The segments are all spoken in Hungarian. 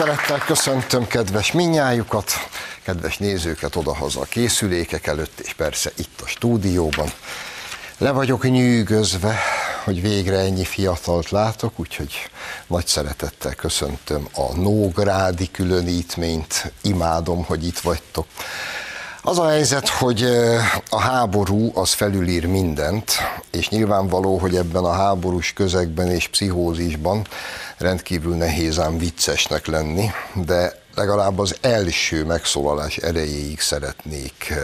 Tisztelettel köszöntöm kedves minnyájukat, kedves nézőket odahaza a készülékek előtt, és persze itt a stúdióban. Le vagyok nyűgözve, hogy végre ennyi fiatalt látok, úgyhogy nagy szeretettel köszöntöm a Nógrádi különítményt, imádom, hogy itt vagytok. Az a helyzet, hogy a háború az felülír mindent, és nyilvánvaló, hogy ebben a háborús közegben és pszichózisban rendkívül nehéz ám viccesnek lenni, de legalább az első megszólalás erejéig szeretnék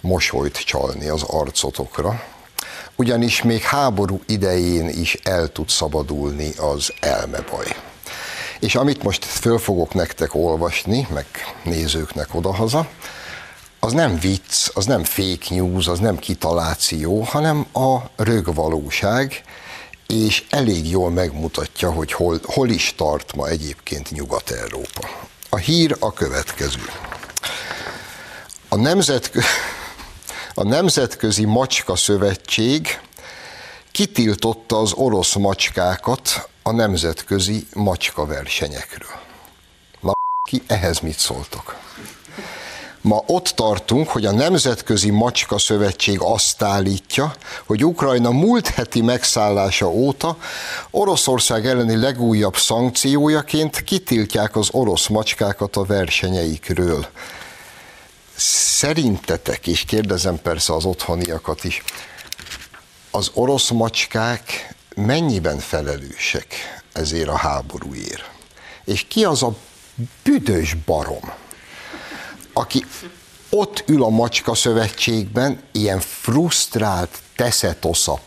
mosolyt csalni az arcotokra, ugyanis még háború idején is el tud szabadulni az elmebaj. És amit most föl fogok nektek olvasni, meg nézőknek odahaza, az nem vicc, az nem fake news, az nem kitaláció, hanem a rögvalóság, és elég jól megmutatja, hogy hol, hol is tart ma egyébként Nyugat-Európa. A hír a következő. A, nemzetkö... a Nemzetközi Macska Szövetség kitiltotta az orosz macskákat a nemzetközi macska versenyekről. Na, ki ehhez mit szóltok? Ma ott tartunk, hogy a Nemzetközi Macska Szövetség azt állítja, hogy Ukrajna múlt heti megszállása óta Oroszország elleni legújabb szankciójaként kitiltják az orosz macskákat a versenyeikről. Szerintetek, és kérdezem persze az otthoniakat is, az orosz macskák mennyiben felelősek ezért a háborúért? És ki az a büdös barom, aki ott ül a macska szövetségben, ilyen frusztrált teszetosza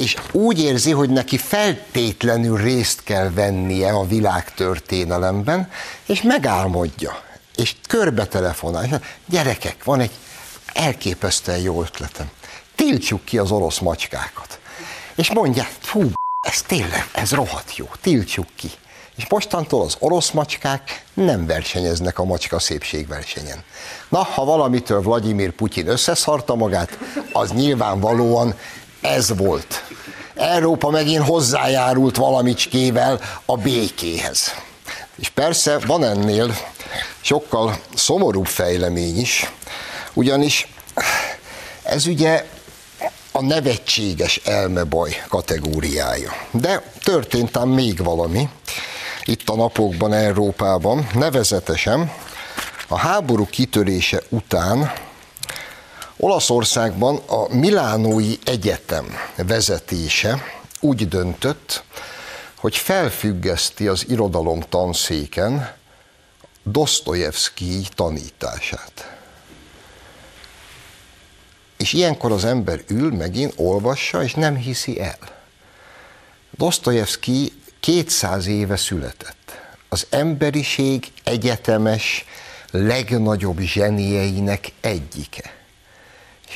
és úgy érzi, hogy neki feltétlenül részt kell vennie a világtörténelemben, és megálmodja, és körbe telefonál. És gyerekek, van egy elképesztően jó ötletem. Tiltsuk ki az orosz macskákat. És mondják, hú, ez tényleg, ez rohadt jó, tiltsuk ki és mostantól az orosz macskák nem versenyeznek a macska szépségversenyen. Na, ha valamitől Vladimir Putyin összeszarta magát, az nyilvánvalóan ez volt. Európa megint hozzájárult valamicskével a békéhez. És persze van ennél sokkal szomorúbb fejlemény is, ugyanis ez ugye a nevetséges elmebaj kategóriája. De történt ám még valami, itt a napokban Európában, nevezetesen a háború kitörése után Olaszországban a Milánói Egyetem vezetése úgy döntött, hogy felfüggeszti az irodalom tanszéken Dostoyevsky tanítását. És ilyenkor az ember ül, megint olvassa, és nem hiszi el. Dostoyevsky 200 éve született. Az emberiség egyetemes, legnagyobb zsenieinek egyike.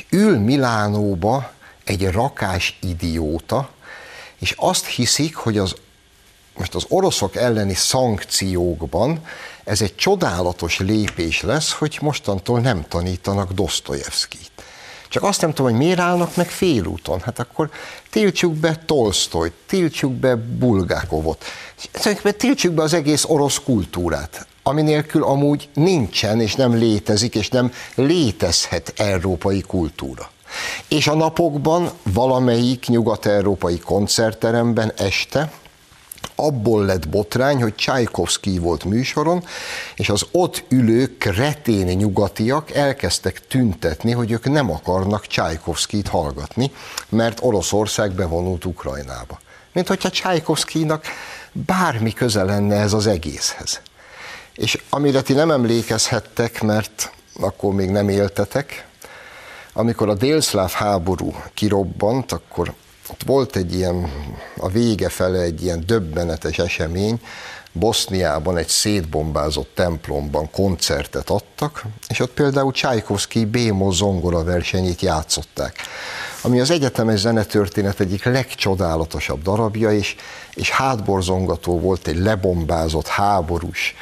Ül Milánóba egy rakás idióta, és azt hiszik, hogy az, most az oroszok elleni szankciókban ez egy csodálatos lépés lesz, hogy mostantól nem tanítanak Dostoyevskit. Csak azt nem tudom, hogy miért állnak meg félúton. Hát akkor tiltsuk be Tolstoyt, tiltsuk be Bulgákovot, tiltsuk be az egész orosz kultúrát, ami nélkül amúgy nincsen, és nem létezik, és nem létezhet európai kultúra. És a napokban valamelyik nyugat-európai koncertteremben este abból lett botrány, hogy Csajkovszki volt műsoron, és az ott ülő kretén nyugatiak elkezdtek tüntetni, hogy ők nem akarnak Csajkovszkit hallgatni, mert Oroszország bevonult Ukrajnába. Mint hogyha Csajkovszkinak bármi köze lenne ez az egészhez. És amire ti nem emlékezhettek, mert akkor még nem éltetek, amikor a délszláv háború kirobbant, akkor ott volt egy ilyen, a vége fele egy ilyen döbbenetes esemény, Boszniában egy szétbombázott templomban koncertet adtak, és ott például Csajkovszki Bémo zongora versenyét játszották, ami az egyetemes zenetörténet egyik legcsodálatosabb darabja, és, és hátborzongató volt egy lebombázott háborús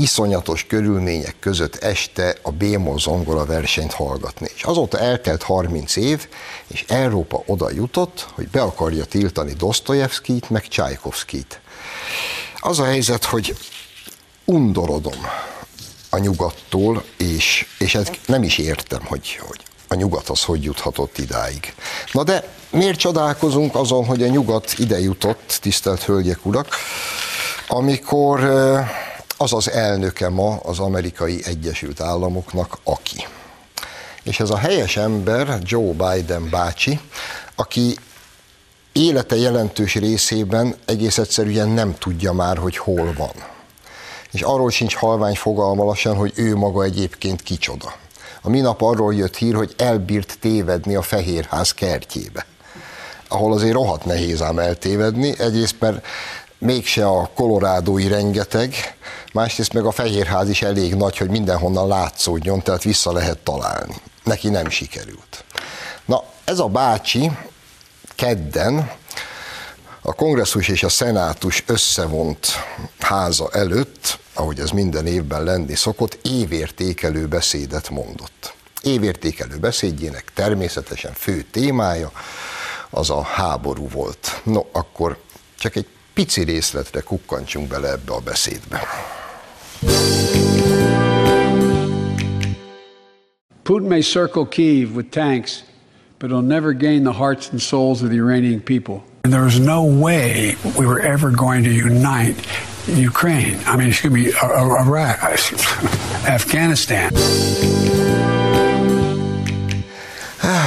iszonyatos körülmények között este a Bémol zongora versenyt hallgatni. És azóta eltelt 30 év, és Európa oda jutott, hogy be akarja tiltani Dostoyevskit, meg Csajkovszkit. Az a helyzet, hogy undorodom a nyugattól, és, és ezt nem is értem, hogy, hogy a nyugat az hogy juthatott idáig. Na de miért csodálkozunk azon, hogy a nyugat ide jutott, tisztelt hölgyek, urak, amikor az az elnöke ma az amerikai Egyesült Államoknak, aki. És ez a helyes ember, Joe Biden bácsi, aki élete jelentős részében egész egyszerűen nem tudja már, hogy hol van. És arról sincs halvány fogalma lassan, hogy ő maga egyébként kicsoda. A minap arról jött hír, hogy elbírt tévedni a Fehérház kertjébe, ahol azért rohadt nehéz ám eltévedni, egyrészt mert mégse a kolorádói rengeteg, másrészt meg a Fehérház is elég nagy, hogy mindenhonnan látszódjon, tehát vissza lehet találni. Neki nem sikerült. Na, ez a bácsi kedden a kongresszus és a szenátus összevont háza előtt, ahogy ez minden évben lenni szokott, évértékelő beszédet mondott. Évértékelő beszédjének természetesen fő témája az a háború volt. No, akkor csak egy pici részletre kukkantsunk bele ebbe a beszédbe. Putin may circle Kiev with tanks, but he'll never gain the hearts and souls of the Iranian people. And there was no way we were ever going to unite Ukraine. I mean, excuse me, Iraq, Afghanistan.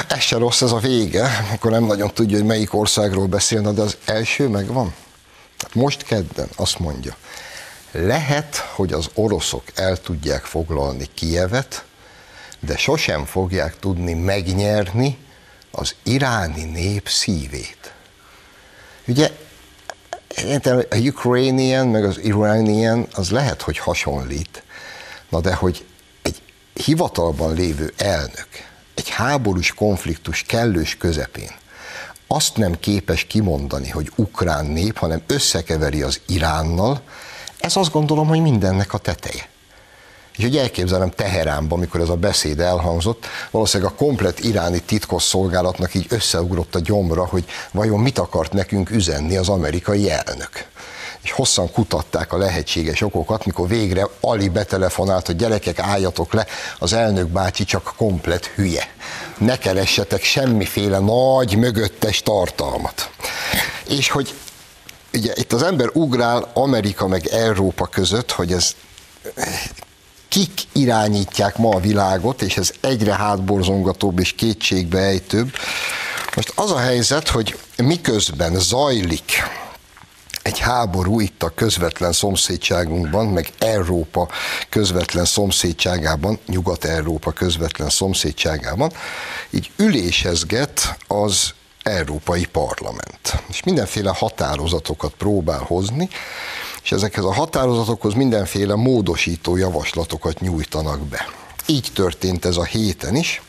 Ez se rossz ez a vége, akkor nem nagyon tudja, hogy melyik országról beszélne, de az első megvan. Most kedden azt mondja, lehet, hogy az oroszok el tudják foglalni Kievet, de sosem fogják tudni megnyerni az iráni nép szívét. Ugye a Ukrainian meg az Iranian az lehet, hogy hasonlít, na de hogy egy hivatalban lévő elnök egy háborús konfliktus kellős közepén azt nem képes kimondani, hogy ukrán nép, hanem összekeveri az Iránnal, ez azt gondolom, hogy mindennek a teteje. És hogy elképzelem Teheránban, amikor ez a beszéd elhangzott, valószínűleg a komplet iráni titkosszolgálatnak így összeugrott a gyomra, hogy vajon mit akart nekünk üzenni az amerikai elnök és hosszan kutatták a lehetséges okokat, mikor végre Ali betelefonált, hogy gyerekek álljatok le, az elnök bácsi csak komplet hülye. Ne keressetek semmiféle nagy mögöttes tartalmat. És hogy ugye itt az ember ugrál Amerika meg Európa között, hogy ez kik irányítják ma a világot, és ez egyre hátborzongatóbb és kétségbeejtőbb. Most az a helyzet, hogy miközben zajlik egy háború itt a közvetlen szomszédságunkban, meg Európa közvetlen szomszédságában, Nyugat-Európa közvetlen szomszédságában, így ülésezget az Európai Parlament. És mindenféle határozatokat próbál hozni, és ezekhez a határozatokhoz mindenféle módosító javaslatokat nyújtanak be. Így történt ez a héten is,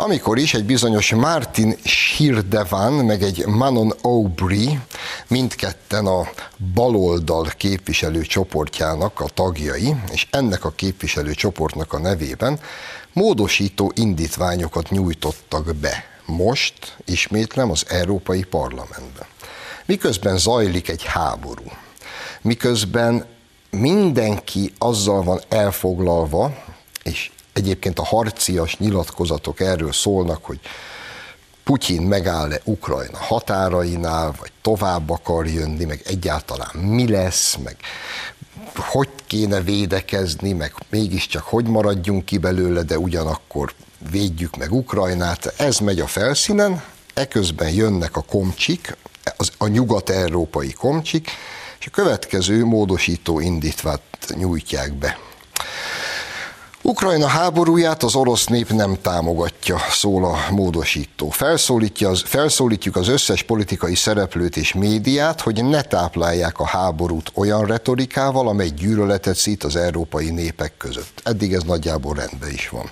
amikor is egy bizonyos Martin Shirdevan, meg egy Manon Aubry, mindketten a baloldal képviselő csoportjának a tagjai, és ennek a képviselő csoportnak a nevében módosító indítványokat nyújtottak be. Most, ismétlem, az Európai Parlamentben. Miközben zajlik egy háború, miközben mindenki azzal van elfoglalva, és egyébként a harcias nyilatkozatok erről szólnak, hogy Putyin megáll-e Ukrajna határainál, vagy tovább akar jönni, meg egyáltalán mi lesz, meg hogy kéne védekezni, meg mégiscsak hogy maradjunk ki belőle, de ugyanakkor védjük meg Ukrajnát. Ez megy a felszínen, eközben jönnek a komcsik, az, a nyugat-európai komcsik, és a következő módosító indítvát nyújtják be. Ukrajna háborúját az orosz nép nem támogatja, szól a módosító. Felszólítja az, felszólítjuk az összes politikai szereplőt és médiát, hogy ne táplálják a háborút olyan retorikával, amely gyűlöletet szít az európai népek között. Eddig ez nagyjából rendben is van.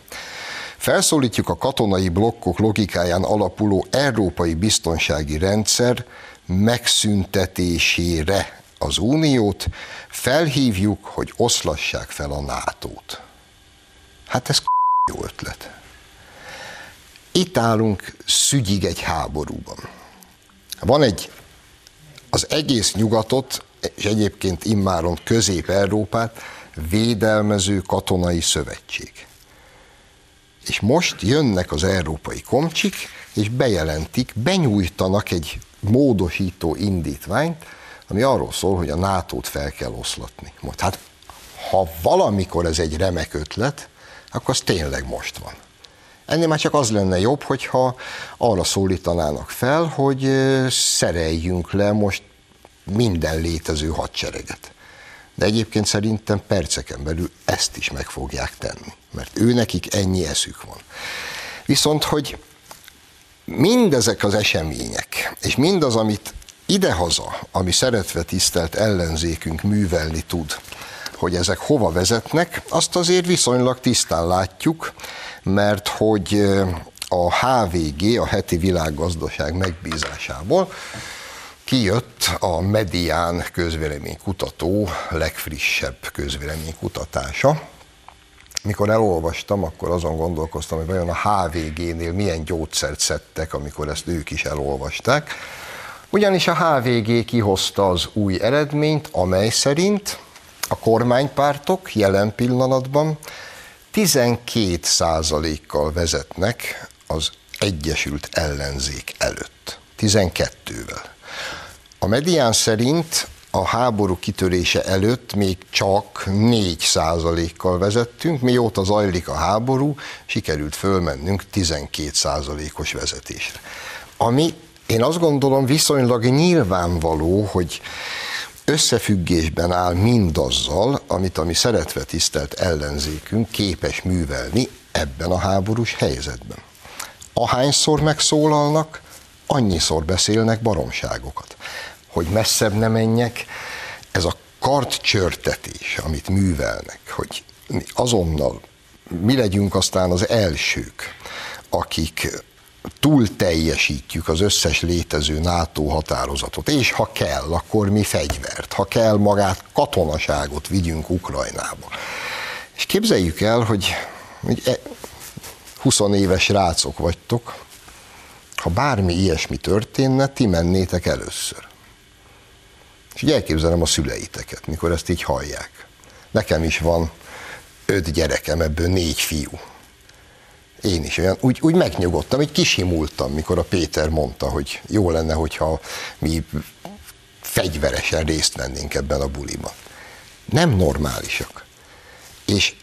Felszólítjuk a katonai blokkok logikáján alapuló európai biztonsági rendszer megszüntetésére az uniót, felhívjuk, hogy oszlassák fel a NATO-t. Hát ez jó ötlet. Itt állunk szügyig egy háborúban. Van egy, az egész nyugatot, és egyébként immáron Közép-Európát védelmező katonai szövetség. És most jönnek az európai komcsik, és bejelentik, benyújtanak egy módosító indítványt, ami arról szól, hogy a NATO-t fel kell oszlatni. Most, hát ha valamikor ez egy remek ötlet, akkor az tényleg most van. Ennél már csak az lenne jobb, hogyha arra szólítanának fel, hogy szereljünk le most minden létező hadsereget. De egyébként szerintem perceken belül ezt is meg fogják tenni, mert ő nekik ennyi eszük van. Viszont, hogy mindezek az események, és mindaz, amit idehaza, ami szeretve tisztelt ellenzékünk művelni tud, hogy ezek hova vezetnek, azt azért viszonylag tisztán látjuk, mert hogy a HVG, a heti világgazdaság megbízásából kijött a Medián közvéleménykutató legfrissebb közvéleménykutatása. Mikor elolvastam, akkor azon gondolkoztam, hogy vajon a HVG-nél milyen gyógyszert szedtek, amikor ezt ők is elolvasták. Ugyanis a HVG kihozta az új eredményt, amely szerint a kormánypártok jelen pillanatban 12 százalékkal vezetnek az Egyesült Ellenzék előtt. 12-vel. A medián szerint a háború kitörése előtt még csak 4 százalékkal vezettünk, mióta zajlik a háború, sikerült fölmennünk 12 százalékos vezetésre. Ami én azt gondolom viszonylag nyilvánvaló, hogy összefüggésben áll mindazzal, amit a mi szeretve tisztelt ellenzékünk képes művelni ebben a háborús helyzetben. Ahányszor megszólalnak, annyiszor beszélnek baromságokat. Hogy messzebb ne menjek, ez a kartcsörtetés, amit művelnek, hogy azonnal mi legyünk aztán az elsők, akik túl teljesítjük az összes létező NATO határozatot, és ha kell, akkor mi fegyvert, ha kell magát katonaságot vigyünk Ukrajnába. És képzeljük el, hogy, hogy 20 e, éves rácok vagytok, ha bármi ilyesmi történne, ti mennétek először. És így elképzelem a szüleiteket, mikor ezt így hallják. Nekem is van öt gyerekem, ebből négy fiú. Én is olyan, úgy, úgy megnyugodtam, hogy kisimultam, mikor a Péter mondta, hogy jó lenne, hogyha mi fegyveresen részt vennénk ebben a buliban. Nem normálisak. És,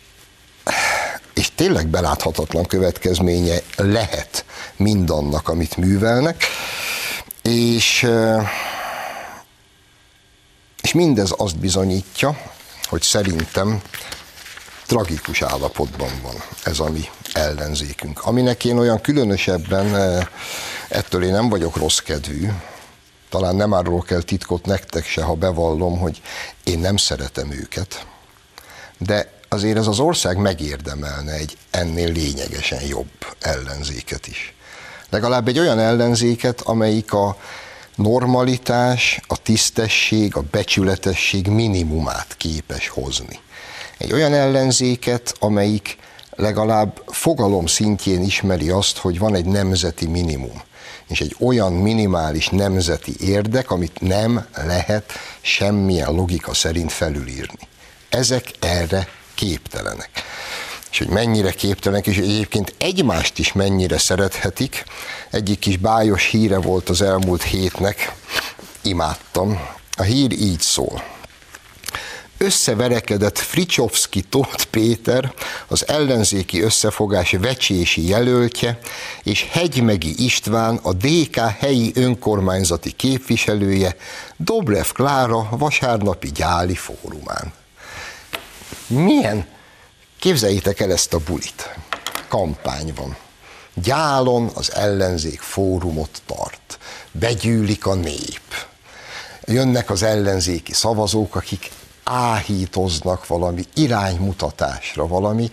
és tényleg beláthatatlan következménye lehet mindannak, amit művelnek, és, és mindez azt bizonyítja, hogy szerintem tragikus állapotban van ez a mi ellenzékünk. Aminek én olyan különösebben, eh, ettől én nem vagyok rossz kedvű, talán nem árulok el titkot nektek se, ha bevallom, hogy én nem szeretem őket, de azért ez az ország megérdemelne egy ennél lényegesen jobb ellenzéket is. Legalább egy olyan ellenzéket, amelyik a normalitás, a tisztesség, a becsületesség minimumát képes hozni. Egy olyan ellenzéket, amelyik legalább fogalom szintjén ismeri azt, hogy van egy nemzeti minimum, és egy olyan minimális nemzeti érdek, amit nem lehet semmilyen logika szerint felülírni. Ezek erre képtelenek. És hogy mennyire képtelenek, és egyébként egymást is mennyire szerethetik. Egyik kis bájos híre volt az elmúlt hétnek, imádtam. A hír így szól összeverekedett Fricsovszki Tóth Péter, az ellenzéki összefogás vecsési jelöltje, és Hegymegi István, a DK helyi önkormányzati képviselője, Dobrev Klára vasárnapi gyáli fórumán. Milyen? Képzeljétek el ezt a bulit. Kampány van. Gyálon az ellenzék fórumot tart. Begyűlik a nép. Jönnek az ellenzéki szavazók, akik áhítoznak valami iránymutatásra, valami,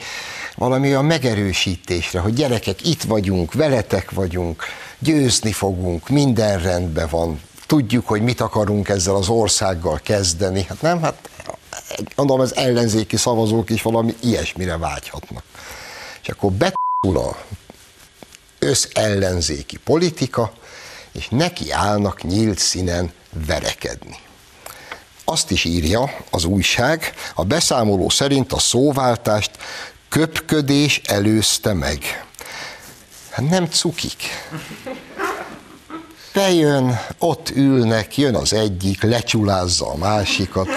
valami a megerősítésre, hogy gyerekek, itt vagyunk, veletek vagyunk, győzni fogunk, minden rendben van, tudjuk, hogy mit akarunk ezzel az országgal kezdeni. Hát nem, hát mondom, az ellenzéki szavazók is valami ilyesmire vágyhatnak. És akkor betul a összellenzéki politika, és neki állnak nyílt színen verekedni. Azt is írja az újság, a beszámoló szerint a szóváltást köpködés előzte meg. Hát nem cukik. Bejön, ott ülnek, jön az egyik, lecsulázza a másikat,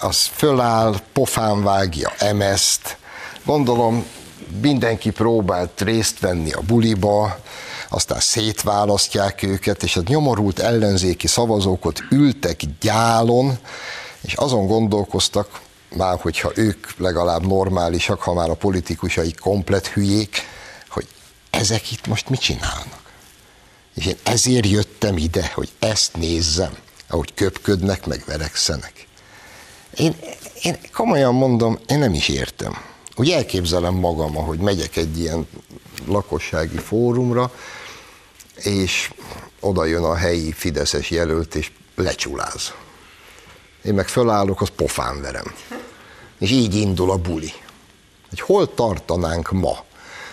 az föláll, pofán vágja emeszt. Gondolom mindenki próbált részt venni a buliba, aztán szétválasztják őket, és a nyomorult ellenzéki szavazók ott ültek gyálon, és azon gondolkoztak, már hogyha ők legalább normálisak, ha már a politikusai komplet hülyék, hogy ezek itt most mit csinálnak. És én ezért jöttem ide, hogy ezt nézzem, ahogy köpködnek, meg verekszenek. Én, én komolyan mondom, én nem is értem. Úgy elképzelem magam, ahogy megyek egy ilyen lakossági fórumra, és oda jön a helyi Fideszes jelölt, és lecsuláz. Én meg fölállok, az pofán verem. És így indul a buli. Hogy hol tartanánk ma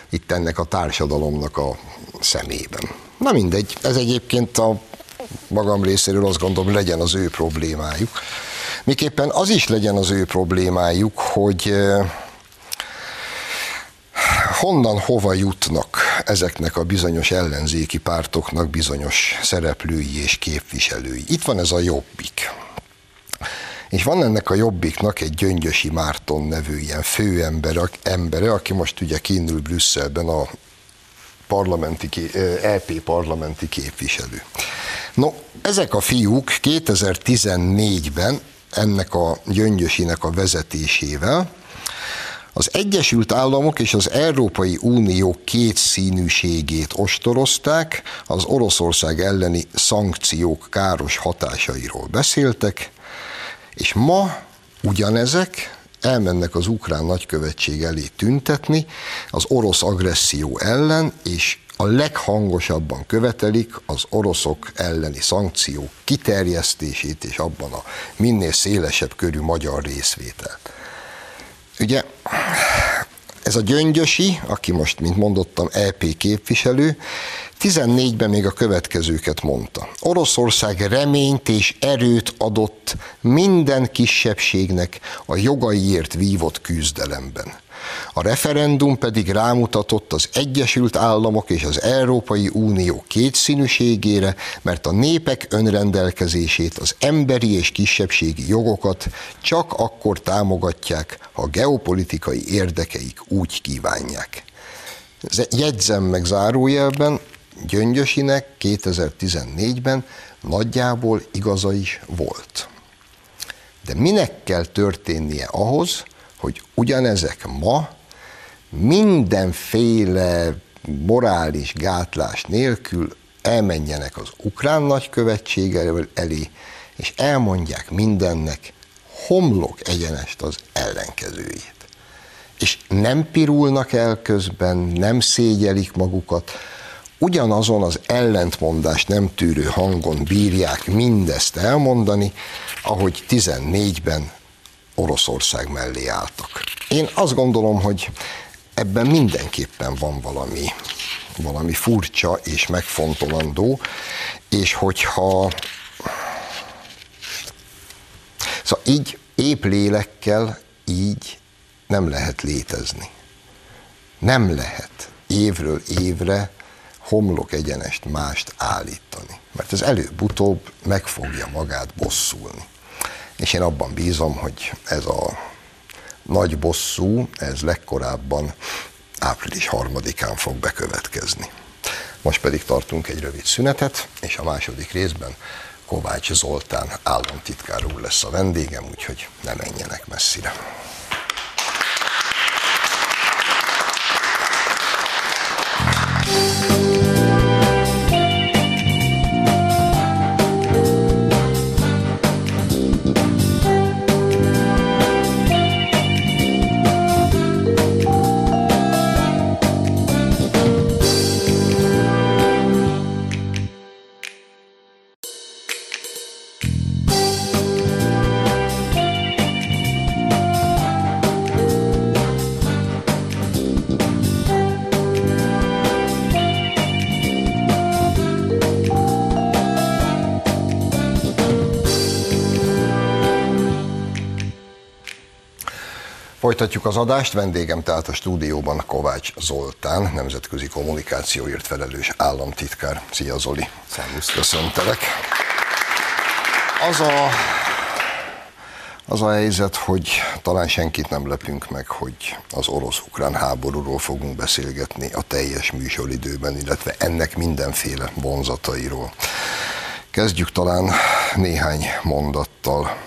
itt ennek a társadalomnak a szemében. Na mindegy, ez egyébként a magam részéről azt gondolom, legyen az ő problémájuk. Miképpen az is legyen az ő problémájuk, hogy honnan hova jutnak ezeknek a bizonyos ellenzéki pártoknak bizonyos szereplői és képviselői. Itt van ez a jobbik. És van ennek a jobbiknak egy Gyöngyösi Márton nevű ilyen főember, embere, aki most ugye kínül Brüsszelben a parlamenti, EP parlamenti képviselő. No, ezek a fiúk 2014-ben ennek a Gyöngyösinek a vezetésével az Egyesült Államok és az Európai Unió két színűségét ostorozták, az Oroszország elleni szankciók káros hatásairól beszéltek, és ma ugyanezek elmennek az ukrán nagykövetség elé tüntetni az orosz agresszió ellen, és a leghangosabban követelik az oroszok elleni szankciók kiterjesztését, és abban a minél szélesebb körű magyar részvételt. Ugye ez a Gyöngyösi, aki most, mint mondottam, EP képviselő, 14-ben még a következőket mondta. Oroszország reményt és erőt adott minden kisebbségnek a jogaiért vívott küzdelemben. A referendum pedig rámutatott az Egyesült Államok és az Európai Unió kétszínűségére, mert a népek önrendelkezését, az emberi és kisebbségi jogokat csak akkor támogatják, ha geopolitikai érdekeik úgy kívánják. Jegyzem meg zárójelben, Gyöngyösinek 2014-ben nagyjából igaza is volt. De minek kell történnie ahhoz, hogy ugyanezek ma mindenféle morális gátlás nélkül elmenjenek az ukrán nagykövetség elé, és elmondják mindennek homlok egyenest az ellenkezőjét. És nem pirulnak el közben, nem szégyelik magukat, ugyanazon az ellentmondást nem tűrő hangon bírják mindezt elmondani, ahogy 14-ben Oroszország mellé álltak. Én azt gondolom, hogy ebben mindenképpen van valami, valami furcsa és megfontolandó, és hogyha szóval így épp lélekkel így nem lehet létezni. Nem lehet évről évre homlok egyenest mást állítani. Mert ez előbb-utóbb meg fogja magát bosszulni. És én abban bízom, hogy ez a nagy bosszú, ez legkorábban április harmadikán fog bekövetkezni. Most pedig tartunk egy rövid szünetet, és a második részben Kovács Zoltán államtitkár úr lesz a vendégem, úgyhogy ne menjenek messzire. Folytatjuk az adást, vendégem tehát a stúdióban Kovács Zoltán, nemzetközi kommunikációért felelős államtitkár. Szia Zoli! Szervusz! Köszöntelek! Az a, az a helyzet, hogy talán senkit nem lepünk meg, hogy az orosz-ukrán háborúról fogunk beszélgetni a teljes műsoridőben, illetve ennek mindenféle vonzatairól. Kezdjük talán néhány mondattal.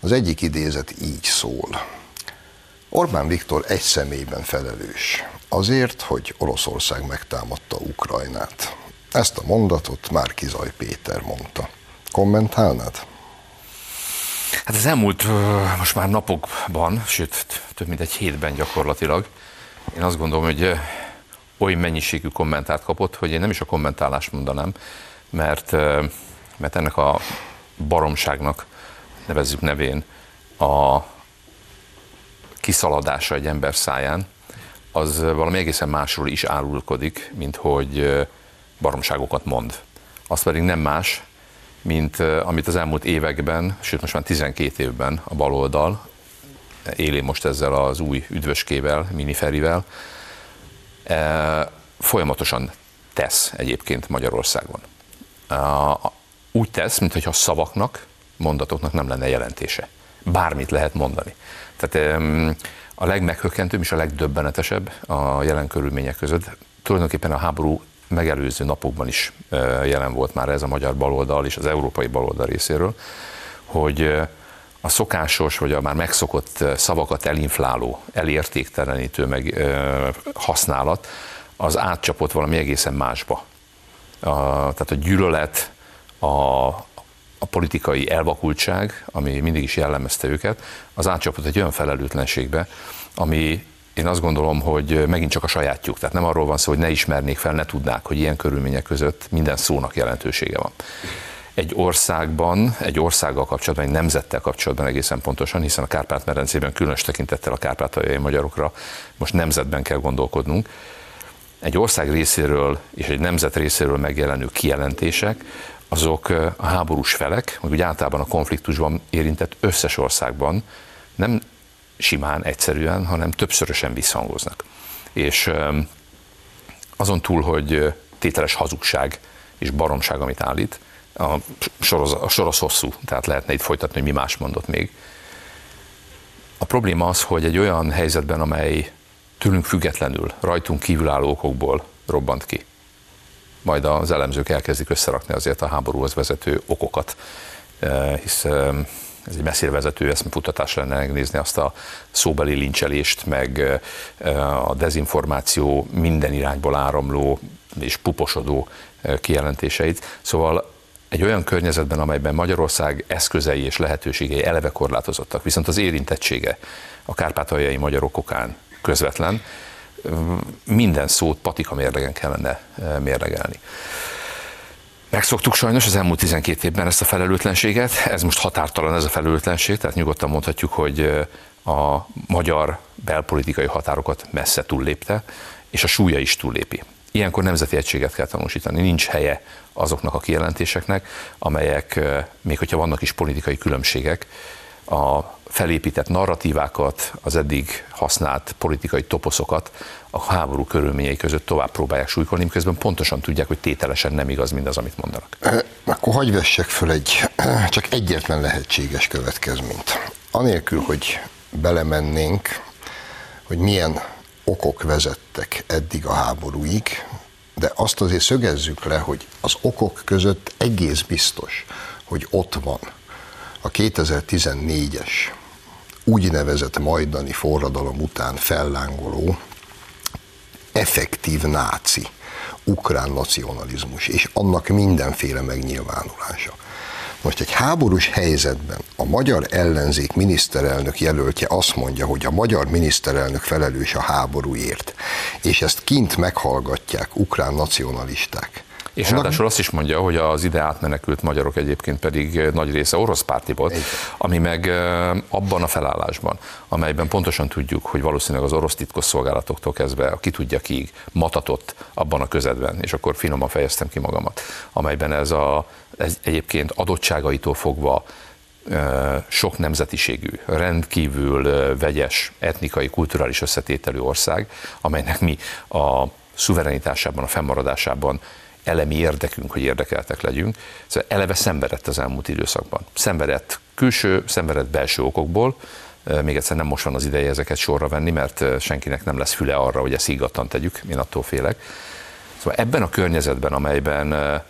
Az egyik idézet így szól. Orbán Viktor egy személyben felelős azért, hogy Oroszország megtámadta Ukrajnát. Ezt a mondatot már Kizaj Péter mondta. Kommentálnád? Hát az elmúlt most már napokban, sőt több mint egy hétben gyakorlatilag, én azt gondolom, hogy oly mennyiségű kommentárt kapott, hogy én nem is a kommentálást mondanám, mert, mert ennek a baromságnak nevezzük nevén a kiszaladása egy ember száján, az valami egészen másról is árulkodik, mint hogy baromságokat mond. Az pedig nem más, mint amit az elmúlt években, sőt most már 12 évben a baloldal, éli most ezzel az új üdvöskével, miniferivel, folyamatosan tesz egyébként Magyarországon. Úgy tesz, mintha szavaknak, mondatoknak nem lenne jelentése. Bármit lehet mondani. Tehát a legmeghökkentőbb és a legdöbbenetesebb a jelen körülmények között tulajdonképpen a háború megelőző napokban is jelen volt már ez a magyar baloldal és az európai baloldal részéről, hogy a szokásos, vagy a már megszokott szavakat elinfláló, elértéktelenítő meg használat, az átcsapott valami egészen másba. A, tehát a gyűlölet, a, a politikai elvakultság, ami mindig is jellemezte őket, az átcsapott egy olyan felelőtlenségbe, ami én azt gondolom, hogy megint csak a sajátjuk. Tehát nem arról van szó, hogy ne ismernék fel, ne tudnák, hogy ilyen körülmények között minden szónak jelentősége van. Egy országban, egy országgal kapcsolatban, egy nemzettel kapcsolatban egészen pontosan, hiszen a Kárpát-medencében különös tekintettel a kárpátaljai magyarokra most nemzetben kell gondolkodnunk, egy ország részéről és egy nemzet részéről megjelenő kijelentések, azok a háborús felek, vagy úgy általában a konfliktusban érintett összes országban nem simán, egyszerűen, hanem többszörösen visszhangoznak. És azon túl, hogy tételes hazugság és baromság, amit állít, a soroz, a soroz hosszú, tehát lehetne itt folytatni, hogy mi más mondott még. A probléma az, hogy egy olyan helyzetben, amely tőlünk függetlenül, rajtunk kívülálló okokból robbant ki, majd az elemzők elkezdik összerakni azért a háborúhoz vezető okokat, hisz ez egy messzire vezető eszmefutatás lenne megnézni azt a szóbeli lincselést, meg a dezinformáció minden irányból áramló és puposodó kijelentéseit. Szóval egy olyan környezetben, amelyben Magyarország eszközei és lehetőségei eleve korlátozottak, viszont az érintettsége a kárpátaljai magyarok okán közvetlen, minden szót patika mérlegen kellene mérlegelni. Megszoktuk sajnos az elmúlt 12 évben ezt a felelőtlenséget, ez most határtalan ez a felelőtlenség, tehát nyugodtan mondhatjuk, hogy a magyar belpolitikai határokat messze túllépte, és a súlya is túllépi. Ilyenkor nemzeti egységet kell tanúsítani, nincs helye azoknak a kijelentéseknek, amelyek, még hogyha vannak is politikai különbségek, a felépített narratívákat, az eddig használt politikai toposzokat a háború körülményei között tovább próbálják súlykolni, miközben pontosan tudják, hogy tételesen nem igaz mindaz, amit mondanak. Akkor hagyj vessek föl egy, csak egyetlen lehetséges következményt. Anélkül, hogy belemennénk, hogy milyen okok vezettek eddig a háborúig, de azt azért szögezzük le, hogy az okok között egész biztos, hogy ott van a 2014-es úgynevezett majdani forradalom után fellángoló effektív náci, ukrán nacionalizmus, és annak mindenféle megnyilvánulása. Most egy háborús helyzetben a magyar ellenzék miniszterelnök jelöltje azt mondja, hogy a magyar miniszterelnök felelős a háborúért, és ezt kint meghallgatják ukrán nacionalisták és Annak... ráadásul azt is mondja, hogy az ide átmenekült magyarok egyébként pedig nagy része orosz párti volt, ami meg abban a felállásban, amelyben pontosan tudjuk, hogy valószínűleg az orosz titkosszolgálatoktól kezdve, aki tudja kiig, matatott abban a közedben, és akkor finoman fejeztem ki magamat, amelyben ez, a, ez egyébként adottságaitól fogva sok nemzetiségű, rendkívül vegyes, etnikai, kulturális összetételű ország, amelynek mi a szuverenitásában, a fennmaradásában elemi érdekünk, hogy érdekeltek legyünk. Szóval eleve szenvedett az elmúlt időszakban. Szenvedett külső, szenvedett belső okokból, még egyszer nem most van az ideje ezeket sorra venni, mert senkinek nem lesz füle arra, hogy ezt higgadtan tegyük, én attól félek. Szóval ebben a környezetben, amelyben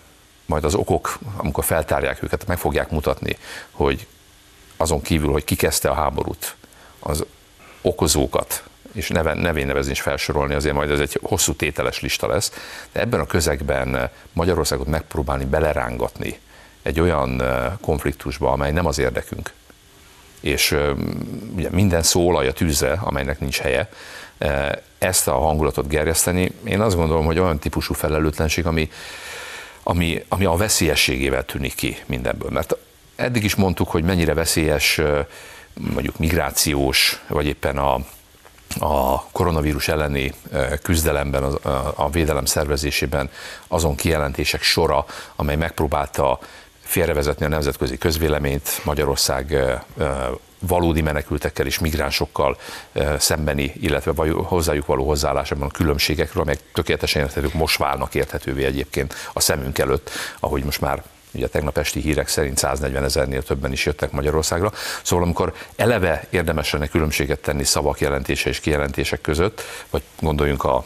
majd az okok, amikor feltárják őket, meg fogják mutatni, hogy azon kívül, hogy ki kezdte a háborút, az okozókat, és neven, nevén nevezni is felsorolni, azért majd ez egy hosszú tételes lista lesz, de ebben a közegben Magyarországot megpróbálni belerángatni egy olyan konfliktusba, amely nem az érdekünk, és ugye minden szó a tűzre, amelynek nincs helye, ezt a hangulatot gerjeszteni, én azt gondolom, hogy olyan típusú felelőtlenség, ami, ami, ami a veszélyességével tűnik ki mindenből. Mert eddig is mondtuk, hogy mennyire veszélyes mondjuk migrációs, vagy éppen a, a koronavírus elleni küzdelemben, a, védelem szervezésében azon kijelentések sora, amely megpróbálta félrevezetni a nemzetközi közvéleményt, Magyarország valódi menekültekkel és migránsokkal szembeni, illetve hozzájuk való hozzáállásában a különbségekről, amelyek tökéletesen érthetők, most válnak érthetővé egyébként a szemünk előtt, ahogy most már ugye tegnap esti hírek szerint 140 ezernél többen is jöttek Magyarországra. Szóval amikor eleve érdemes lenne különbséget tenni szavak jelentése és kijelentések között, vagy gondoljunk a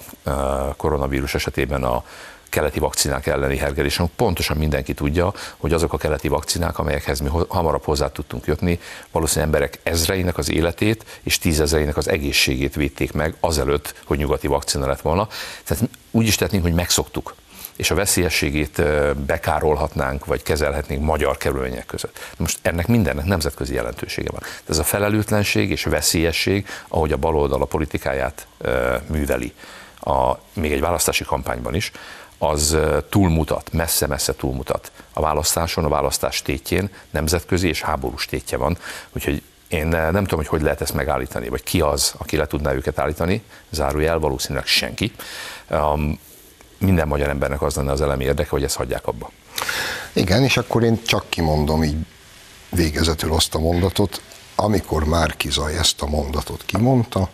koronavírus esetében a keleti vakcinák elleni hergelésen. Pontosan mindenki tudja, hogy azok a keleti vakcinák, amelyekhez mi hamarabb hozzá tudtunk jutni, valószínűleg emberek ezreinek az életét és tízezreinek az egészségét védték meg azelőtt, hogy nyugati vakcina lett volna. Tehát úgy is tettünk, hogy megszoktuk és a veszélyességét bekárolhatnánk, vagy kezelhetnénk magyar kerülmények között. Most ennek mindennek nemzetközi jelentősége van. De ez a felelőtlenség és veszélyesség, ahogy a baloldal a politikáját műveli, a, még egy választási kampányban is, az túlmutat, messze-messze túlmutat a választáson, a választás tétjén, nemzetközi és háborús tétje van, úgyhogy én nem tudom, hogy hogy lehet ezt megállítani, vagy ki az, aki le tudná őket állítani, zárójel, valószínűleg senki. Minden magyar embernek az lenne az elemi érdeke, hogy ezt hagyják abba. Igen, és akkor én csak kimondom így végezetül azt a mondatot, amikor Márkizaj ezt a mondatot kimondta,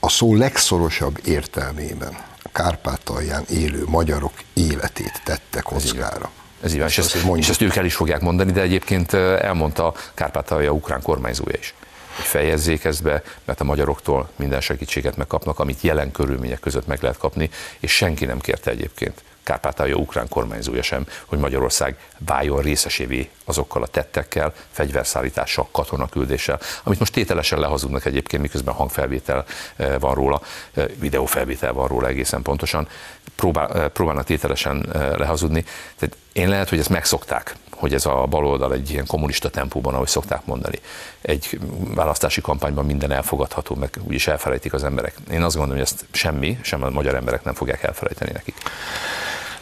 a szó legszorosabb értelmében Kárpátalján élő magyarok életét tette kockára. Ez így van, és, ezt, és ezt ők el is fogják mondani, de egyébként elmondta Kárpátalja ukrán kormányzója is hogy fejezzék ezt be, mert a magyaroktól minden segítséget megkapnak, amit jelen körülmények között meg lehet kapni, és senki nem kérte egyébként Kárpátalja ukrán kormányzója sem, hogy Magyarország váljon részesévé azokkal a tettekkel, fegyverszállítással, katonaküldéssel, amit most tételesen lehazudnak egyébként, miközben hangfelvétel eh, van róla, eh, videófelvétel van róla egészen pontosan, próbál, eh, próbálnak tételesen lehazudni. Tehát én lehet, hogy ezt megszokták, hogy ez a baloldal egy ilyen kommunista tempóban, ahogy szokták mondani. Egy választási kampányban minden elfogadható, meg úgyis elfelejtik az emberek. Én azt gondolom, hogy ezt semmi, sem a magyar emberek nem fogják elfelejteni nekik.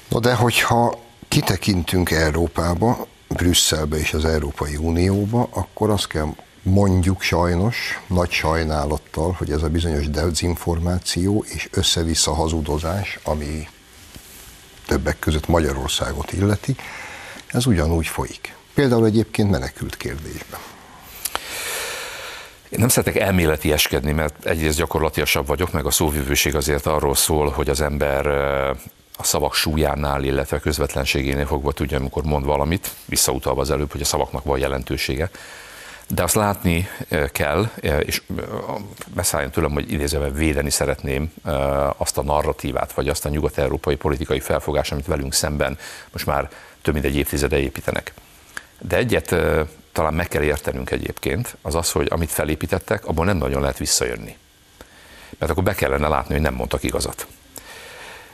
No de hogyha kitekintünk Európába, Brüsszelbe és az Európai Unióba, akkor azt kell mondjuk sajnos, nagy sajnálattal, hogy ez a bizonyos dezinformáció és össze-vissza hazudozás, ami többek között Magyarországot illeti, ez ugyanúgy folyik. Például egyébként menekült kérdésben. Én nem szeretek elméleti eskedni, mert egyrészt gyakorlatiasabb vagyok, meg a szóvivőség azért arról szól, hogy az ember a szavak súlyánál, illetve közvetlenségénél fogva tudja, amikor mond valamit, visszautalva az előbb, hogy a szavaknak van jelentősége. De azt látni kell, és beszálljon tőlem, hogy idézőben védeni szeretném azt a narratívát, vagy azt a nyugat-európai politikai felfogást, amit velünk szemben most már több mint egy évtizede építenek. De egyet talán meg kell értenünk egyébként, az az, hogy amit felépítettek, abból nem nagyon lehet visszajönni. Mert akkor be kellene látni, hogy nem mondtak igazat.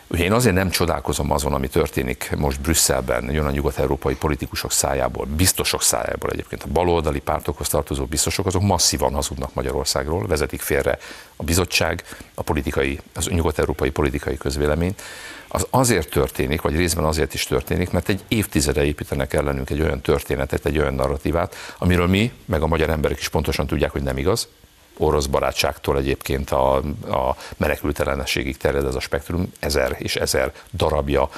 Ugye én azért nem csodálkozom azon, ami történik most Brüsszelben, jön a nyugat-európai politikusok szájából, biztosok szájából egyébként. A baloldali pártokhoz tartozó biztosok, azok masszívan hazudnak Magyarországról, vezetik félre a bizottság, a politikai, az nyugat-európai politikai közvéleményt. Az azért történik, vagy részben azért is történik, mert egy évtizede építenek ellenünk egy olyan történetet, egy olyan narratívát, amiről mi, meg a magyar emberek is pontosan tudják, hogy nem igaz, orosz barátságtól egyébként a, a menekültelenségig terjed ez a spektrum, ezer és ezer darabja,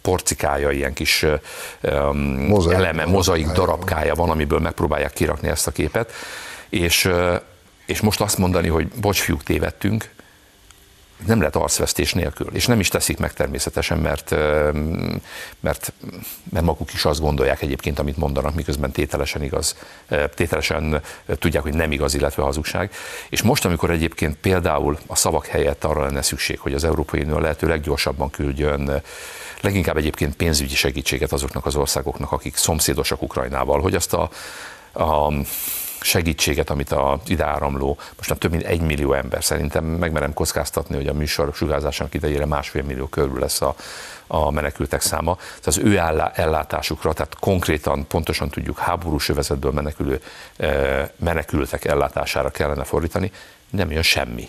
porcikája, ilyen kis mozaik, eleme, mozaik darabkája van, amiből megpróbálják kirakni ezt a képet, és, és most azt mondani, hogy bocs, fiúk, tévedtünk, nem lehet arcvesztés nélkül, és nem is teszik meg természetesen, mert, mert, mert maguk is azt gondolják egyébként, amit mondanak, miközben tételesen igaz, tételesen tudják, hogy nem igaz, illetve hazugság. És most, amikor egyébként például a szavak helyett arra lenne szükség, hogy az Európai Unió lehető leggyorsabban küldjön leginkább egyébként pénzügyi segítséget azoknak az országoknak, akik szomszédosak Ukrajnával, hogy azt a, a segítséget, amit a ide áramló, most már több mint egy millió ember, szerintem megmerem kockáztatni, hogy a műsor sugárzásának idejére másfél millió körül lesz a, a menekültek száma. Tehát az ő ellátásukra, tehát konkrétan pontosan tudjuk háborús övezetből menekülő menekültek ellátására kellene fordítani, nem jön semmi.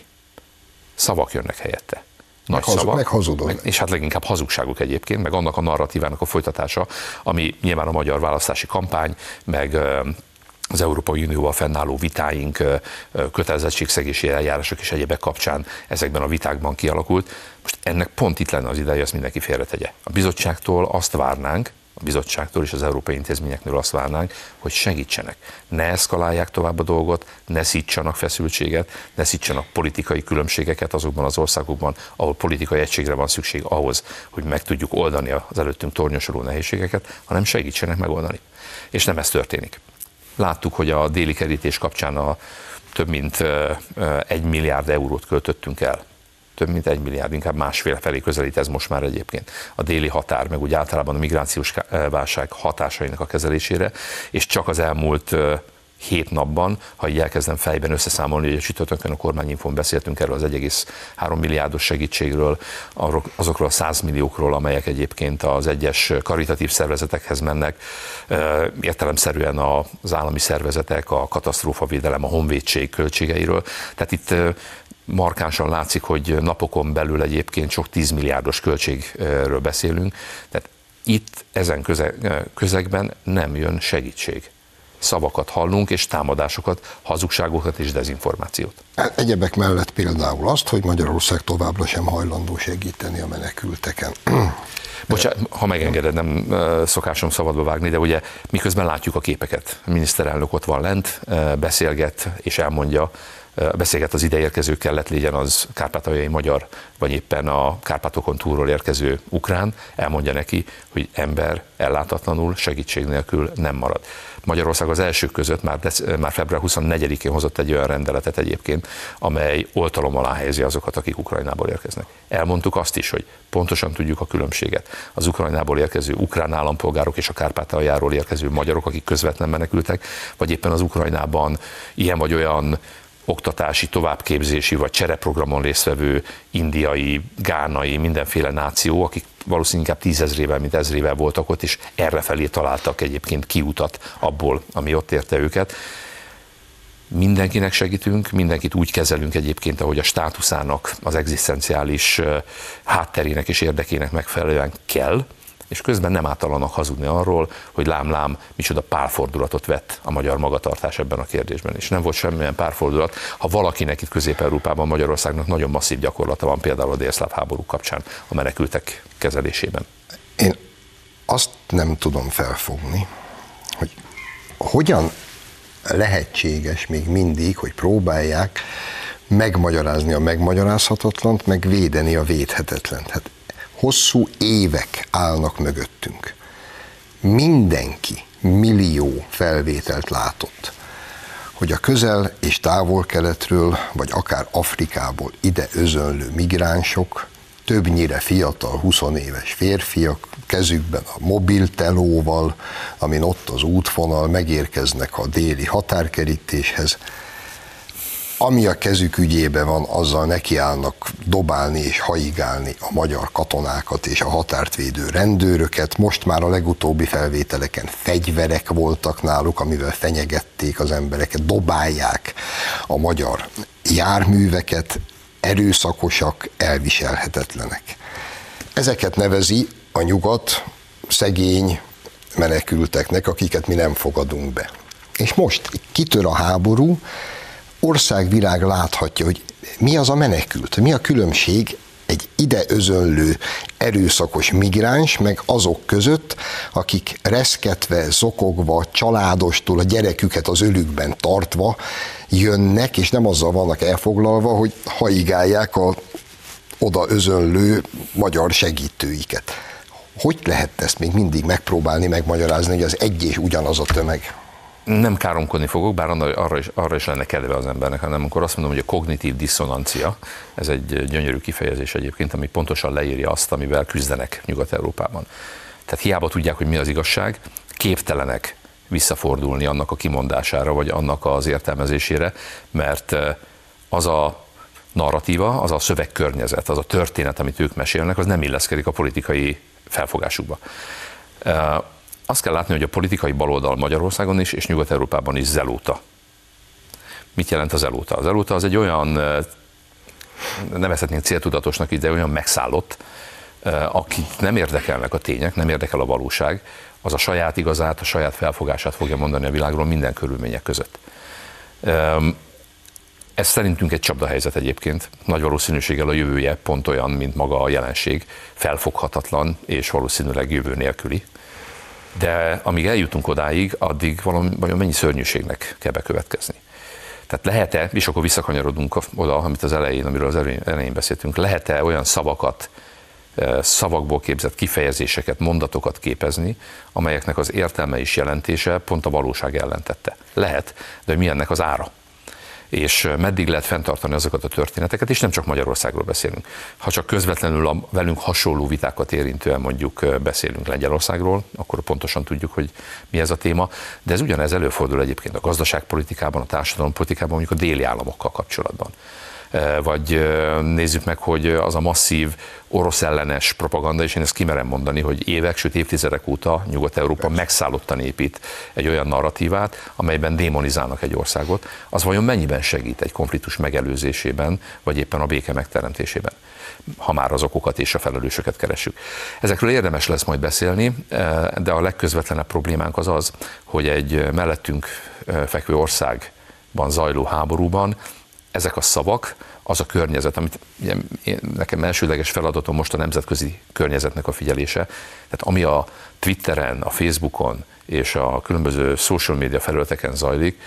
Szavak jönnek helyette nagy meg szavak, meg hazudod. És hát leginkább hazugságuk egyébként, meg annak a narratívának a folytatása, ami nyilván a magyar választási kampány, meg az Európai Unióval fennálló vitáink, kötelezettségszegési eljárások és egyebek kapcsán ezekben a vitákban kialakult. Most ennek pont itt lenne az ideje, ezt mindenki félretegye. A bizottságtól azt várnánk, a bizottságtól és az európai intézményeknél azt várnánk, hogy segítsenek. Ne eszkalálják tovább a dolgot, ne szítsanak feszültséget, ne szítsanak politikai különbségeket azokban az országokban, ahol politikai egységre van szükség ahhoz, hogy meg tudjuk oldani az előttünk tornyosuló nehézségeket, hanem segítsenek megoldani. És nem ez történik. Láttuk, hogy a déli kerítés kapcsán a több mint egy milliárd eurót költöttünk el. Több mint egy milliárd, inkább másfél felé közelít ez most már egyébként a déli határ, meg úgy általában a migrációs válság hatásainak a kezelésére, és csak az elmúlt hét napban, ha így elkezdem fejben összeszámolni, hogy a csütörtökön a kormányinfon beszéltünk erről az 1,3 milliárdos segítségről, azokról a 100 milliókról, amelyek egyébként az egyes karitatív szervezetekhez mennek, értelemszerűen az állami szervezetek, a katasztrófavédelem, a honvédség költségeiről. Tehát itt markánsan látszik, hogy napokon belül egyébként sok 10 milliárdos költségről beszélünk, tehát itt ezen közegben nem jön segítség szavakat hallunk, és támadásokat, hazugságokat és dezinformációt. Egyebek mellett például azt, hogy Magyarország továbbra sem hajlandó segíteni a menekülteken. Bocsánat, ha megengeded, nem szokásom szabadba vágni, de ugye miközben látjuk a képeket, a miniszterelnök ott van lent, beszélget és elmondja, beszélget az ideérkezőkkel, lett legyen az kárpátaljai magyar, vagy éppen a Kárpátokon túlról érkező ukrán, elmondja neki, hogy ember ellátatlanul, segítség nélkül nem marad. Magyarország az elsők között már, dec- már február 24-én hozott egy olyan rendeletet egyébként, amely oltalom alá helyezi azokat, akik Ukrajnából érkeznek. Elmondtuk azt is, hogy pontosan tudjuk a különbséget. Az Ukrajnából érkező ukrán állampolgárok és a Kárpátaljáról érkező magyarok, akik közvetlen menekültek, vagy éppen az Ukrajnában ilyen vagy olyan oktatási, továbbképzési vagy csereprogramon résztvevő indiai, gánai, mindenféle náció, akik valószínűleg inkább tízezrével, mint ezrével voltak ott, és errefelé találtak egyébként kiutat abból, ami ott érte őket. Mindenkinek segítünk, mindenkit úgy kezelünk egyébként, ahogy a státuszának, az egzisztenciális hátterének és érdekének megfelelően kell, és közben nem általanak hazudni arról, hogy lám-lám, micsoda párfordulatot vett a magyar magatartás ebben a kérdésben. És nem volt semmilyen párfordulat, ha valakinek itt Közép-Európában, Magyarországnak nagyon masszív gyakorlata van, például a délszláv háború kapcsán a menekültek kezelésében. Én azt nem tudom felfogni, hogy hogyan lehetséges még mindig, hogy próbálják megmagyarázni a megmagyarázhatatlant, meg védeni a védhetetlent. Hát hosszú évek állnak mögöttünk. Mindenki millió felvételt látott, hogy a közel és távol-keletről, vagy akár Afrikából ide özönlő migránsok, többnyire fiatal, 20 éves férfiak, kezükben a mobiltelóval, amin ott az útvonal, megérkeznek a déli határkerítéshez, ami a kezük ügyébe van, azzal nekiállnak dobálni és haigálni a magyar katonákat és a határt védő rendőröket. Most már a legutóbbi felvételeken fegyverek voltak náluk, amivel fenyegették az embereket, dobálják a magyar járműveket, erőszakosak, elviselhetetlenek. Ezeket nevezi a nyugat szegény menekülteknek, akiket mi nem fogadunk be. És most kitör a háború, országvilág láthatja, hogy mi az a menekült, mi a különbség egy ide özönlő erőszakos migráns, meg azok között, akik reszketve, zokogva, családostól a gyereküket az ölükben tartva jönnek, és nem azzal vannak elfoglalva, hogy haigálják a oda özönlő magyar segítőiket. Hogy lehet ezt még mindig megpróbálni, megmagyarázni, hogy az egy és ugyanaz a tömeg? Nem káromkodni fogok, bár arra is, arra is lenne kedve az embernek, hanem amikor azt mondom, hogy a kognitív diszonancia, ez egy gyönyörű kifejezés egyébként, ami pontosan leírja azt, amivel küzdenek Nyugat-Európában. Tehát hiába tudják, hogy mi az igazság, képtelenek visszafordulni annak a kimondására, vagy annak az értelmezésére, mert az a narratíva, az a szövegkörnyezet, az a történet, amit ők mesélnek, az nem illeszkedik a politikai felfogásukba azt kell látni, hogy a politikai baloldal Magyarországon is, és Nyugat-Európában is zelóta. Mit jelent az zelóta? Az zelóta az egy olyan, nevezhetnénk céltudatosnak ide, olyan megszállott, akit nem érdekelnek a tények, nem érdekel a valóság, az a saját igazát, a saját felfogását fogja mondani a világról minden körülmények között. Ez szerintünk egy csapdahelyzet egyébként. Nagy valószínűséggel a jövője pont olyan, mint maga a jelenség, felfoghatatlan és valószínűleg jövő nélküli de amíg eljutunk odáig, addig valami, vajon mennyi szörnyűségnek kell bekövetkezni. Tehát lehet-e, és akkor visszakanyarodunk oda, amit az elején, amiről az elején beszéltünk, lehet-e olyan szavakat, e, szavakból képzett kifejezéseket, mondatokat képezni, amelyeknek az értelme és jelentése pont a valóság ellentette. Lehet, de mi ennek az ára? És meddig lehet fenntartani azokat a történeteket, és nem csak Magyarországról beszélünk. Ha csak közvetlenül a velünk hasonló vitákat érintően mondjuk beszélünk Lengyelországról, akkor pontosan tudjuk, hogy mi ez a téma, de ez ugyanez előfordul egyébként a gazdaságpolitikában, a társadalompolitikában, mondjuk a déli államokkal kapcsolatban vagy nézzük meg, hogy az a masszív orosz ellenes propaganda, és én ezt kimerem mondani, hogy évek, sőt évtizedek óta Nyugat-Európa megszállottan épít egy olyan narratívát, amelyben démonizálnak egy országot, az vajon mennyiben segít egy konfliktus megelőzésében, vagy éppen a béke megteremtésében? ha már az okokat és a felelősöket keresünk. Ezekről érdemes lesz majd beszélni, de a legközvetlenebb problémánk az az, hogy egy mellettünk fekvő országban zajló háborúban ezek a szavak, az a környezet, amit ugye, nekem elsődleges feladatom most a nemzetközi környezetnek a figyelése. Tehát ami a Twitteren, a Facebookon és a különböző social media felületeken zajlik,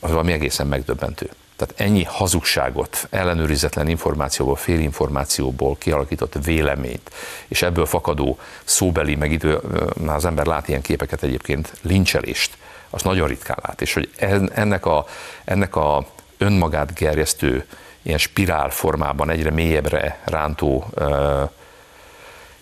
az valami egészen megdöbbentő. Tehát ennyi hazugságot, ellenőrizetlen információból, félinformációból kialakított véleményt, és ebből fakadó szóbeli, meg idő, az ember lát ilyen képeket egyébként, lincselést, az nagyon ritkán lát. És hogy ennek a, ennek a önmagát gerjesztő, ilyen spirál formában egyre mélyebbre rántó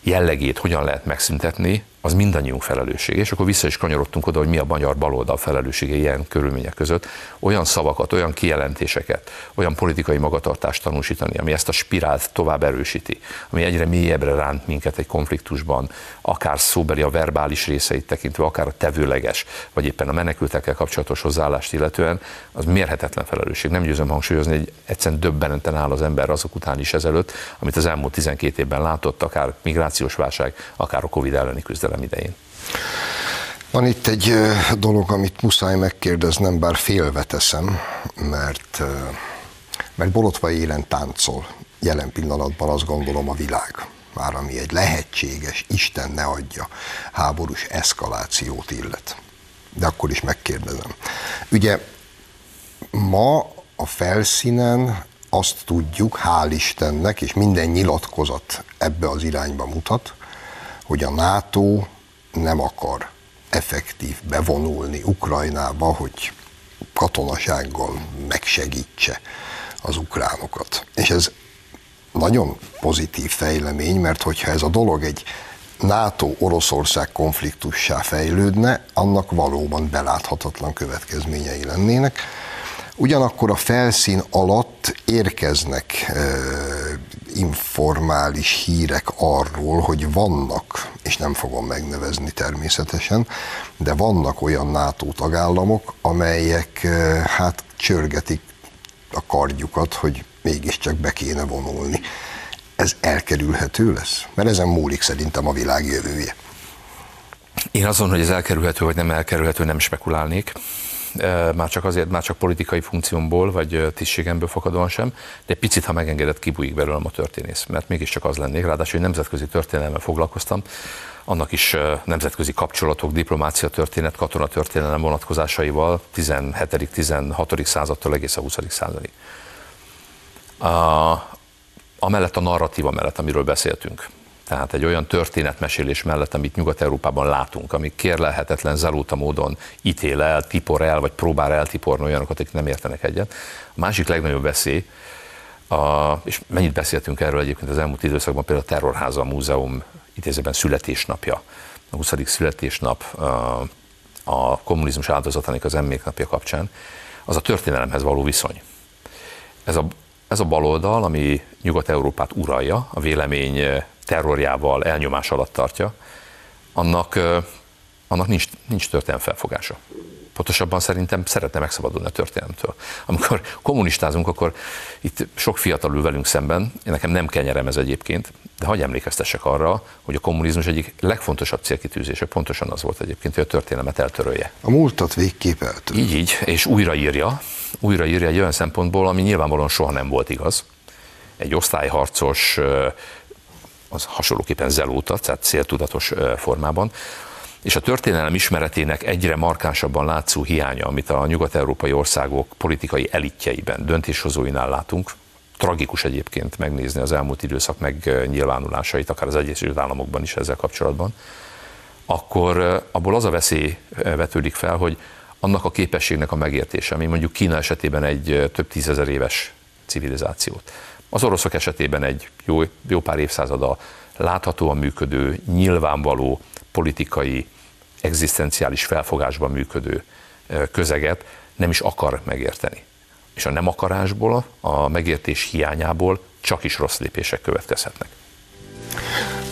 jellegét hogyan lehet megszüntetni, az mindannyiunk felelőssége. És akkor vissza is kanyarodtunk oda, hogy mi a magyar baloldal felelőssége ilyen körülmények között. Olyan szavakat, olyan kijelentéseket, olyan politikai magatartást tanúsítani, ami ezt a spirált tovább erősíti, ami egyre mélyebbre ránt minket egy konfliktusban, akár szóbeli a verbális részeit tekintve, akár a tevőleges, vagy éppen a menekültekkel kapcsolatos hozzáállást illetően, az mérhetetlen felelősség. Nem győzöm hangsúlyozni, hogy egyszerűen döbbenenten áll az ember azok után is ezelőtt, amit az elmúlt 12 évben látott, akár migrációs válság, akár a Covid elleni küzdelem küzdelem idején. Van itt egy dolog, amit muszáj megkérdeznem, bár félve teszem, mert, mert Borotva élen táncol jelen pillanatban azt gondolom a világ már ami egy lehetséges, Isten ne adja, háborús eszkalációt illet. De akkor is megkérdezem. Ugye ma a felszínen azt tudjuk, hál' Istennek, és minden nyilatkozat ebbe az irányba mutat, hogy a NATO nem akar effektív bevonulni Ukrajnába, hogy katonasággal megsegítse az ukránokat. És ez nagyon pozitív fejlemény, mert hogyha ez a dolog egy NATO-Oroszország konfliktussá fejlődne, annak valóban beláthatatlan következményei lennének. Ugyanakkor a felszín alatt érkeznek informális hírek arról, hogy vannak, és nem fogom megnevezni természetesen, de vannak olyan NATO tagállamok, amelyek hát csörgetik a kardjukat, hogy mégiscsak be kéne vonulni. Ez elkerülhető lesz? Mert ezen múlik szerintem a világ jövője. Én azon, hogy ez elkerülhető vagy nem elkerülhető, nem spekulálnék már csak azért, már csak politikai funkciómból, vagy tisztségemből fakadóan sem, de picit, ha megengedett, kibújik belőlem a történész, mert mégiscsak az lennék, ráadásul nemzetközi történelemmel foglalkoztam, annak is nemzetközi kapcsolatok, diplomácia történet, katona történelem vonatkozásaival 17. 16. századtól egész a 20. századig. A, amellett a narratíva mellett, amiről beszéltünk, tehát egy olyan történetmesélés mellett, amit Nyugat-Európában látunk, ami kérlelhetetlen zalóta módon ítél el, tipor el, vagy próbál eltiporni olyanokat, akik nem értenek egyet. A másik legnagyobb veszély, a, és mennyit beszéltünk erről egyébként az elmúlt időszakban, például a Terrorháza a Múzeum idézőben születésnapja, a 20. születésnap a kommunizmus áldozatának az emléknapja kapcsán, az a történelemhez való viszony. Ez a, ez a baloldal, ami Nyugat-Európát uralja, a vélemény terrorjával elnyomás alatt tartja, annak, annak nincs, nincs történelmi felfogása. Pontosabban szerintem szeretne megszabadulni a történelemtől. Amikor kommunistázunk, akkor itt sok fiatal ül velünk szemben, én nekem nem kenyerem ez egyébként, de hagyj emlékeztessek arra, hogy a kommunizmus egyik legfontosabb célkitűzése pontosan az volt egyébként, hogy a történelmet eltörölje. A múltat végképp eltörölje. Így, így, és újraírja, újraírja egy olyan szempontból, ami nyilvánvalóan soha nem volt igaz. Egy osztályharcos, az hasonlóképpen zelóta, tehát céltudatos formában, és a történelem ismeretének egyre markánsabban látszó hiánya, amit a nyugat-európai országok politikai elitjeiben, döntéshozóinál látunk, tragikus egyébként megnézni az elmúlt időszak megnyilvánulásait, akár az Egyesült Államokban is ezzel kapcsolatban, akkor abból az a veszély vetődik fel, hogy annak a képességnek a megértése, ami mondjuk Kína esetében egy több tízezer éves civilizációt, az oroszok esetében egy jó, jó pár évszázada láthatóan működő, nyilvánvaló politikai, egzisztenciális felfogásban működő közeget nem is akar megérteni. És a nem akarásból, a megértés hiányából csak is rossz lépések következhetnek.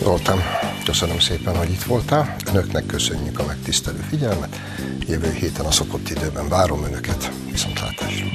Zoltán, köszönöm szépen, hogy itt voltál. Önöknek köszönjük a megtisztelő figyelmet. Jövő héten a szokott időben várom Önöket. Viszontlátásra!